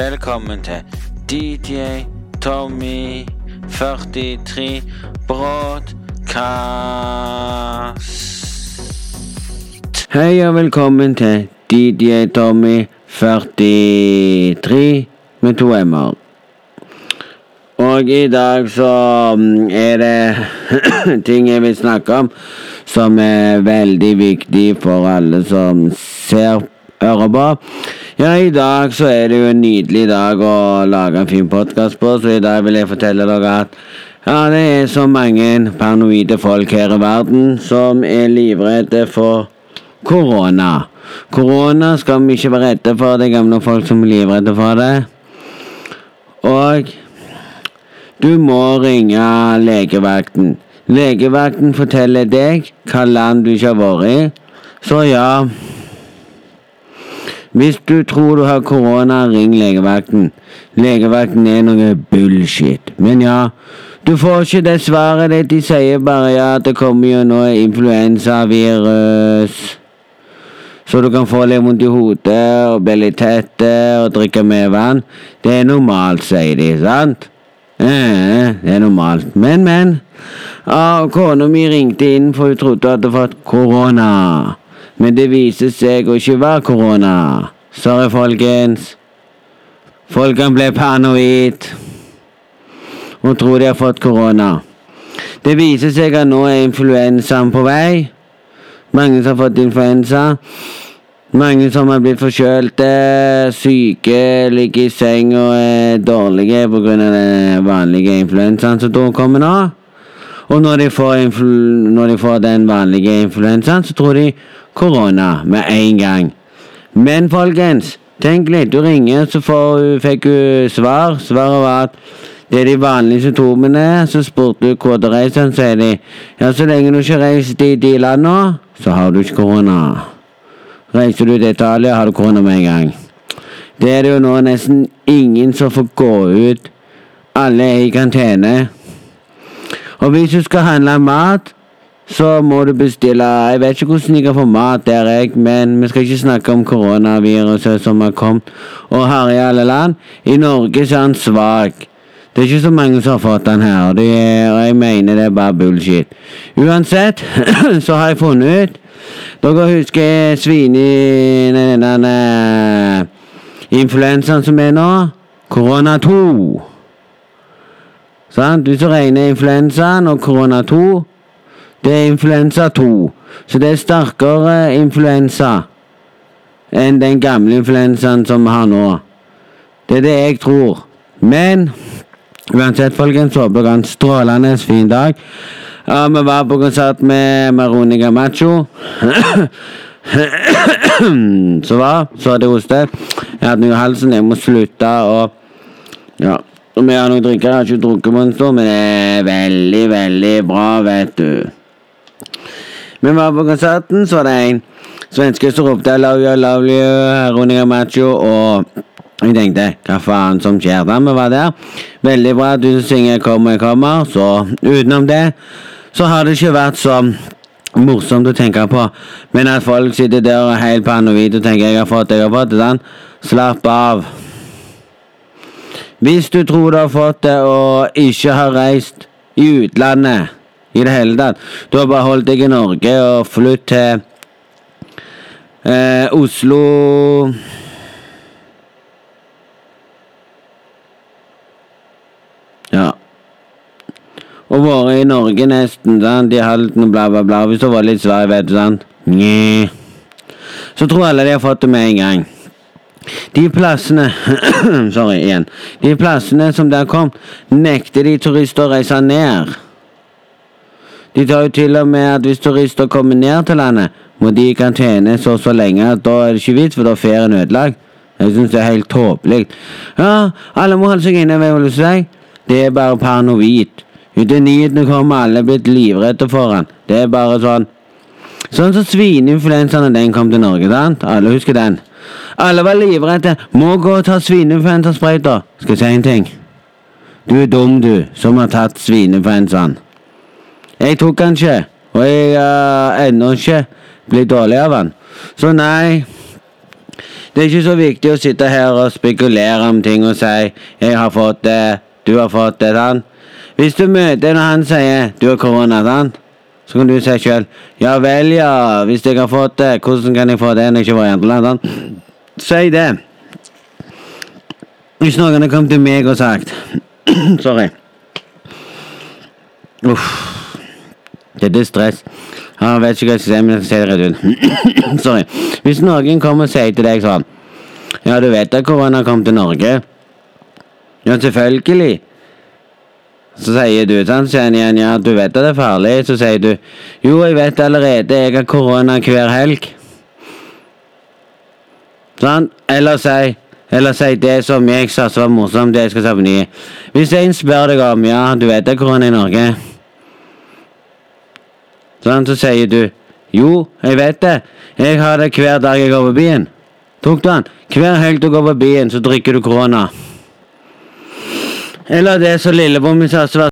Velkommen til DJ Tommy 43 Broadcast. Hei og velkommen til DJ Tommy 43 med to m-er. Og i dag så mm, er det ting jeg vil snakke om som er veldig viktig for alle som ser hører på. Ja, i dag så er det jo en nydelig dag å lage en fin podkast på, så i dag vil jeg fortelle dere at ja, det er så mange paranoide folk her i verden som er livredde for korona. Korona skal vi ikke være redde for, det er gamle folk som er livredde for det. Og du må ringe legevakten. Legevakten forteller deg hva land du ikke har vært i. Så ja Hvis du tror du har korona, ring legevakten. Legevakten er noe bullshit. Men ja, du får ikke det svaret ditt. De sier bare ja, det kommer jo nå influensavirus. Så du kan få litt vondt i hodet og bli litt tette og drikke mer vann. Det er normalt, sier de, sant? Eh, det er normalt. Men, men. Ah, Kona mi ringte inn, for hun trodde hun hadde fått korona. Men det viser seg å ikke være korona. Sorry, folkens. Folkene ble paranoid og tror de har fått korona. Det viser seg at nå er influensaen på vei. Mange som har fått influensa. Mange som har blitt forkjølte, syke, ligger i seng og er dårlige pga. den vanlige influensaen som da kommer nå. Og når de, får når de får den vanlige influensaen, så tror de korona med en gang. Men folkens, tenk litt. Du ringer, så får, fikk du svar. Svaret var at det er de vanlige symptomene. Så spurte du hvor du reiser, så sier de ja, så lenge du ikke reiser i de landene, så har du ikke korona. Reiser du til Italia, har du korona med en gang. Det er det jo nå nesten ingen som får gå ut. Alle er i karantene. Og hvis du skal handle mat, så må du bestille Jeg vet ikke hvordan de kan få mat der, jeg, men vi skal ikke snakke om koronaviruset som har kommet og herjer alle land. I Norge så er han svak. Det er ikke så mange som har fått den her, og, er, og jeg mener det er bare bullshit. Uansett så har jeg funnet ut Dere husker svine... Denne influensaen som er nå? Korona 2. Sant? Hvis du regner influensaen og korona 2 Det er influensa 2. Så det er sterkere influensa enn den gamle influensaen som vi har nå. Det er det jeg tror. Men uansett, folkens, håper dere har en strålende fin dag. Ja, vi var på konsert med Maronica Macho. så hva? Så hadde jeg. Jeg hadde noe i halsen, jeg må slutte og Ja. Og vi har noen drikker. Jeg har ikke drukket på en stund, men det er veldig, veldig bra, vet du. Vi var på konserten, så var det en svenske som ropte love you, love you', Ronica Macho, og jeg tenkte hva faen som skjer da vi var der? Veldig bra at du synger 'Kommer, kommer', så utenom det så har det ikke vært så morsomt å tenke på. Men at folk sitter der og er helt paranoide og tenker 'jeg har fått, jeg har fått det', sånn. Slapp av. Hvis du tror du har fått det og ikke har reist i utlandet i det hele tatt har bare holdt deg i Norge og flytt til eh, Oslo Ja. Og vært i Norge nesten, sant. I Halden og bla, bla, bla. Hvis du var litt svær, vet du, sant. Nye. Så tror alle de har fått det med en gang. De plassene Sorry, igjen. De plassene som der kom, nekter de turister å reise ned. De tar jo til og med at hvis turister kommer ned til landet, må de i karantene så så lenge at da er det ikke vits, for da er ferien ødelagt. Jeg syns det er helt tåpelig. Ja, alle må holde seg inne, hva vil du si? Det er bare paranoid. Etter nyhetene kommer alle blitt livredde for han. Det er bare sånn Sånn som svineinfluensaen da den kom til Norge, sant? Alle husker den. Alle var livredde. Må gå og ta svineinfluensasprøyter. Skal jeg si en ting? Du er dum, du, som har tatt svineinfluensaen. Jeg tok den ikke, og jeg har uh, ennå ikke blitt dårlig av den. Så nei Det er ikke så viktig å sitte her og spekulere om ting og si 'jeg har fått det', 'du har fått det', den. Hvis du møter når han sier 'du har korona', den, Så kan du si sjøl 'ja vel, ja, hvis jeg har fått det, hvordan kan jeg få det når jeg ikke var i andre land', sant? Si det. Hvis noen hadde kommet til meg og sagt Sorry. Uff. Dette er stress. Jeg vet ikke hva jeg skal si, men jeg skal si det rett ut. Sorry. Hvis noen kommer og sier til deg sånn Ja, du vet at korona kom til Norge? Ja, selvfølgelig. Så sier du sånn, så igjen ja, du vet at det er farlig. Så sier du jo, jeg vet allerede, jeg har korona hver helg. Sånn? Eller si eller si det som jeg sa som var morsomt, det jeg skal si på nye. Hvis en spør deg om ja, du vet det er korona i Norge, sånn, så sier du jo, jeg vet det, jeg har det hver dag jeg går på byen. Tok du den? Hver helg du går på byen, så drikker du korona. Eller det som lillebror min sa, som var